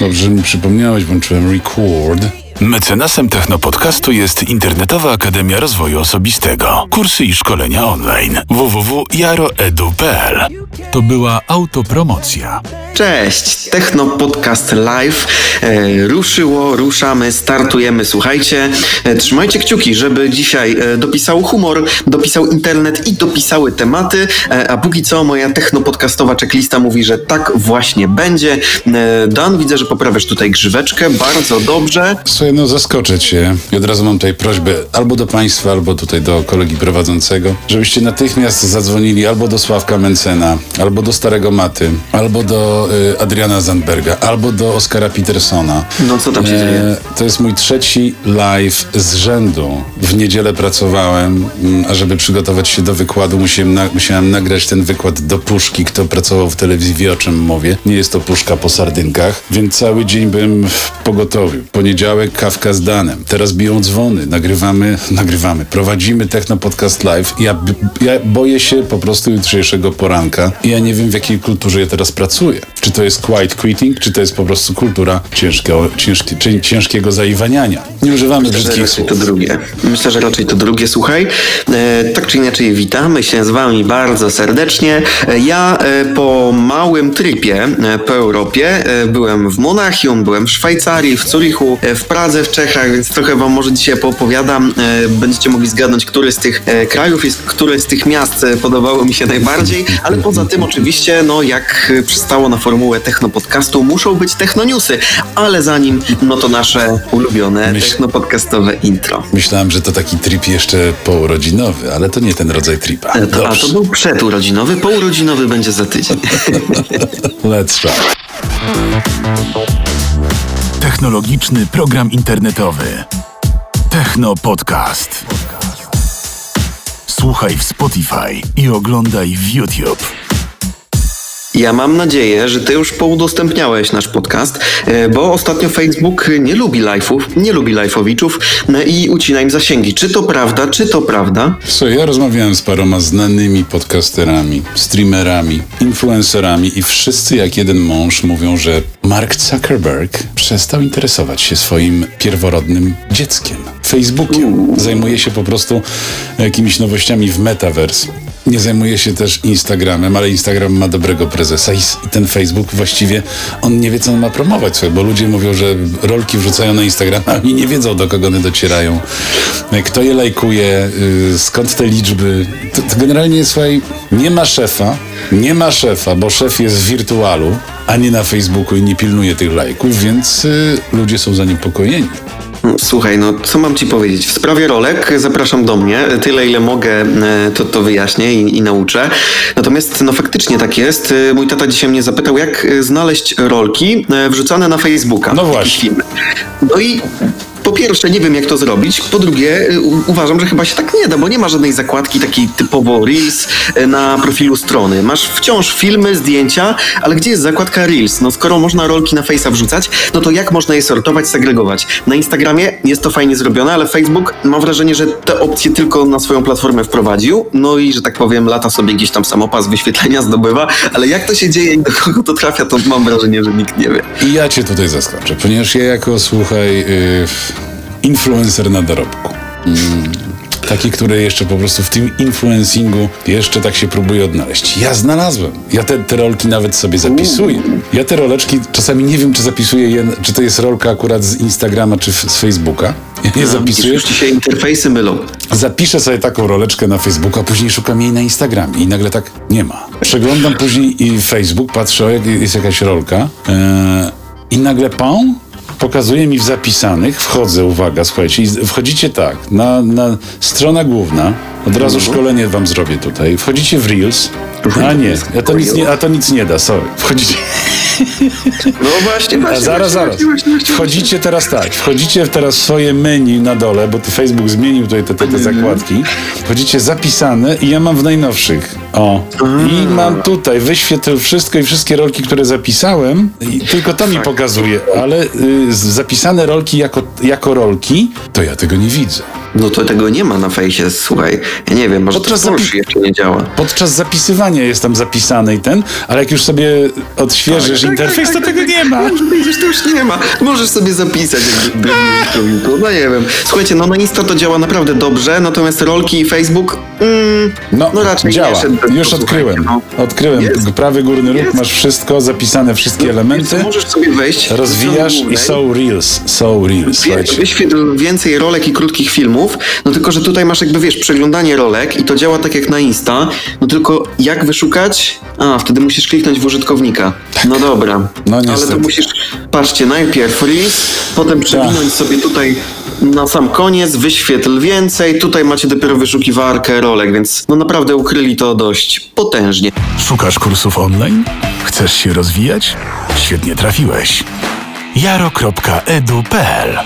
Dobrze, że mi przypomniałeś, włączyłem record. Mecenasem Technopodcastu jest Internetowa Akademia Rozwoju Osobistego. Kursy i szkolenia online. www.jaroedu.pl To była autopromocja. Cześć, Techno Podcast Live. E, ruszyło, ruszamy, startujemy. Słuchajcie, e, trzymajcie kciuki, żeby dzisiaj e, dopisał humor, dopisał internet i dopisały tematy. E, a póki co moja technopodcastowa checklista mówi, że tak właśnie będzie. E, Dan, widzę, że poprawiasz tutaj grzyweczkę. Bardzo dobrze. Słuchaj, no zaskoczę cię. I od razu mam tutaj prośbę albo do państwa, albo tutaj do kolegi prowadzącego, żebyście natychmiast zadzwonili albo do Sławka Mencena, albo do Starego Maty, albo do y, Adriana Zandberga, albo do Oskara Petersona. No, co tam się dzieje? To jest mój trzeci live z rzędu. W niedzielę pracowałem, mm, a żeby przygotować się do wykładu, musiałem, na, musiałem nagrać ten wykład do puszki. Kto pracował w telewizji wie o czym mówię. Nie jest to puszka po sardynkach, więc cały dzień byłem w pogotowiu. Poniedziałek kawka z Danem. Teraz biją dzwony. Nagrywamy, nagrywamy. Prowadzimy Techno Podcast Live. Ja, ja boję się po prostu jutrzejszego poranka. I ja nie wiem w jakiej kulturze ja teraz pracuję. Czy to jest quiet quitting, czy to jest po prostu kultura ciężkiego, ciężki, czy, ciężkiego zaiwaniania. Nie używamy Myślę, że brzydkich raczej słów. to drugie. Myślę, że raczej to drugie. Słuchaj, e, tak czy inaczej witamy się z wami bardzo serdecznie. E, ja e, po małym tripie e, po Europie e, byłem w Monachium, byłem w Szwajcarii, w Zurichu, e, w Pradze, w Czechach, więc trochę wam może dzisiaj poopowiadam. Będziecie mogli zgadnąć, który z tych krajów jest, które z tych miast podobało mi się najbardziej, ale poza tym oczywiście, no jak przystało na formułę technopodcastu, muszą być technoniusy, ale zanim, no to nasze ulubione Myśl- technopodcastowe intro. Myślałem, że to taki trip jeszcze pourodzinowy, ale to nie ten rodzaj tripa. To, a Dobrze. to był przedurodzinowy, pourodzinowy będzie za tydzień. Let's try. Technologiczny program internetowy. Techno Podcast. Słuchaj w Spotify i oglądaj w YouTube. Ja mam nadzieję, że ty już poudostępniałeś nasz podcast, e, bo ostatnio Facebook nie lubi live'ów, nie lubi live'owiczów e, i ucina im zasięgi. Czy to prawda, czy to prawda? Słuchaj, ja rozmawiałem z paroma znanymi podcasterami, streamerami, influencerami i wszyscy jak jeden mąż mówią, że Mark Zuckerberg przestał interesować się swoim pierworodnym dzieckiem, Facebookiem. Zajmuje się po prostu jakimiś nowościami w metaverse. Nie zajmuje się też Instagramem, ale Instagram ma dobrego prezesa i ten Facebook właściwie on nie wie, co on ma promować, słuchaj, bo ludzie mówią, że rolki wrzucają na Instagram, a oni nie wiedzą, do kogo one docierają, kto je lajkuje, y, skąd te liczby. To, to generalnie, słuchaj, nie ma szefa, nie ma szefa, bo szef jest w wirtualu, a nie na Facebooku i nie pilnuje tych lajków, więc y, ludzie są zaniepokojeni. Słuchaj, no co mam ci powiedzieć? W sprawie rolek zapraszam do mnie. Tyle, ile mogę, e, to, to wyjaśnię i, i nauczę. Natomiast, no faktycznie tak jest. E, Mój tata dzisiaj mnie zapytał, jak e, znaleźć rolki wrzucane na Facebooka. No właśnie. No i po pierwsze, nie wiem jak to zrobić. Po drugie, y, uważam, że chyba się tak nie da, bo nie ma żadnej zakładki takiej typowo Reels y, na profilu strony. Masz wciąż filmy, zdjęcia, ale gdzie jest zakładka Reels? No skoro można rolki na Face'a wrzucać, no to jak można je sortować, segregować? Na Instagramie jest to fajnie zrobione, ale Facebook mam wrażenie, że te opcje tylko na swoją platformę wprowadził. No i, że tak powiem, lata sobie gdzieś tam samopas wyświetlenia zdobywa, ale jak to się dzieje i do kogo to trafia, to mam wrażenie, że nikt nie wie. I ja cię tutaj zaskoczę, ponieważ ja jako, słuchaj, y, influencer na dorobku. Mm, taki, który jeszcze po prostu w tym influencingu jeszcze tak się próbuje odnaleźć. Ja znalazłem. Ja te, te rolki nawet sobie zapisuję. Ja te roleczki czasami nie wiem, czy zapisuję je, czy to jest rolka akurat z Instagrama, czy z Facebooka. Ja je No, zapisuję. Już ci się interfejsy mylą. Zapiszę sobie taką roleczkę na Facebooku, a później szukam jej na Instagramie i nagle tak nie ma. Przeglądam później i Facebook, patrzę, jak jest jakaś rolka e, i nagle pą, pokazuje mi w zapisanych, wchodzę, uwaga, słuchajcie, wchodzicie tak, na, na strona główna, od razu szkolenie wam zrobię tutaj, wchodzicie w Reels, a nie, a to nic nie, a to nic nie da, sorry, wchodzicie, No właśnie, właśnie. a zaraz, właśnie, zaraz. Właśnie, właśnie, właśnie. Wchodzicie teraz tak, wchodzicie teraz w swoje menu na dole, bo tu Facebook zmienił tutaj te, te, te zakładki. Wchodzicie zapisane i ja mam w najnowszych. O. I mam tutaj, wyświetl wszystko i wszystkie rolki, które zapisałem. I tylko to mi pokazuje, ale y, zapisane rolki jako, jako rolki, to ja tego nie widzę. No to tego nie ma na fejsie, słuchaj. Ja nie wiem, może Podczas to zapi- jeszcze nie działa. Podczas zapisywania jest tam zapisany i ten, ale jak już sobie odświeżysz Tak, interfejs, to tego nie ma. Widzisz, to już nie ma. Możesz sobie zapisać, jakby to, no nie wiem. Słuchajcie, no na Insta to działa naprawdę dobrze, natomiast rolki i Facebook, mm, No, no raczej działa. nie szedł Już odkryłem. no. Odkryłem. Jest. Prawy górny róg, masz wszystko, zapisane wszystkie Wiesz elementy. Możesz sobie wejść. Rozwijasz i są reels. Są reels. Wyświetl więcej rolek i krótkich filmów, no tylko, że tutaj masz jakby, wiesz, przeglądanie rolek i to działa tak jak na Insta, no tylko jak wyszukać? A, wtedy musisz kliknąć w użytkownika. No dobra. No Ale niestety. to musisz, patrzcie, najpierw reels, potem przewinąć sobie tutaj na sam koniec, wyświetl więcej, tutaj macie dopiero wyszukiwarkę rolek, więc no naprawdę ukryli to dość potężnie. Szukasz kursów online? Chcesz się rozwijać? Świetnie trafiłeś. jaro.edu.pl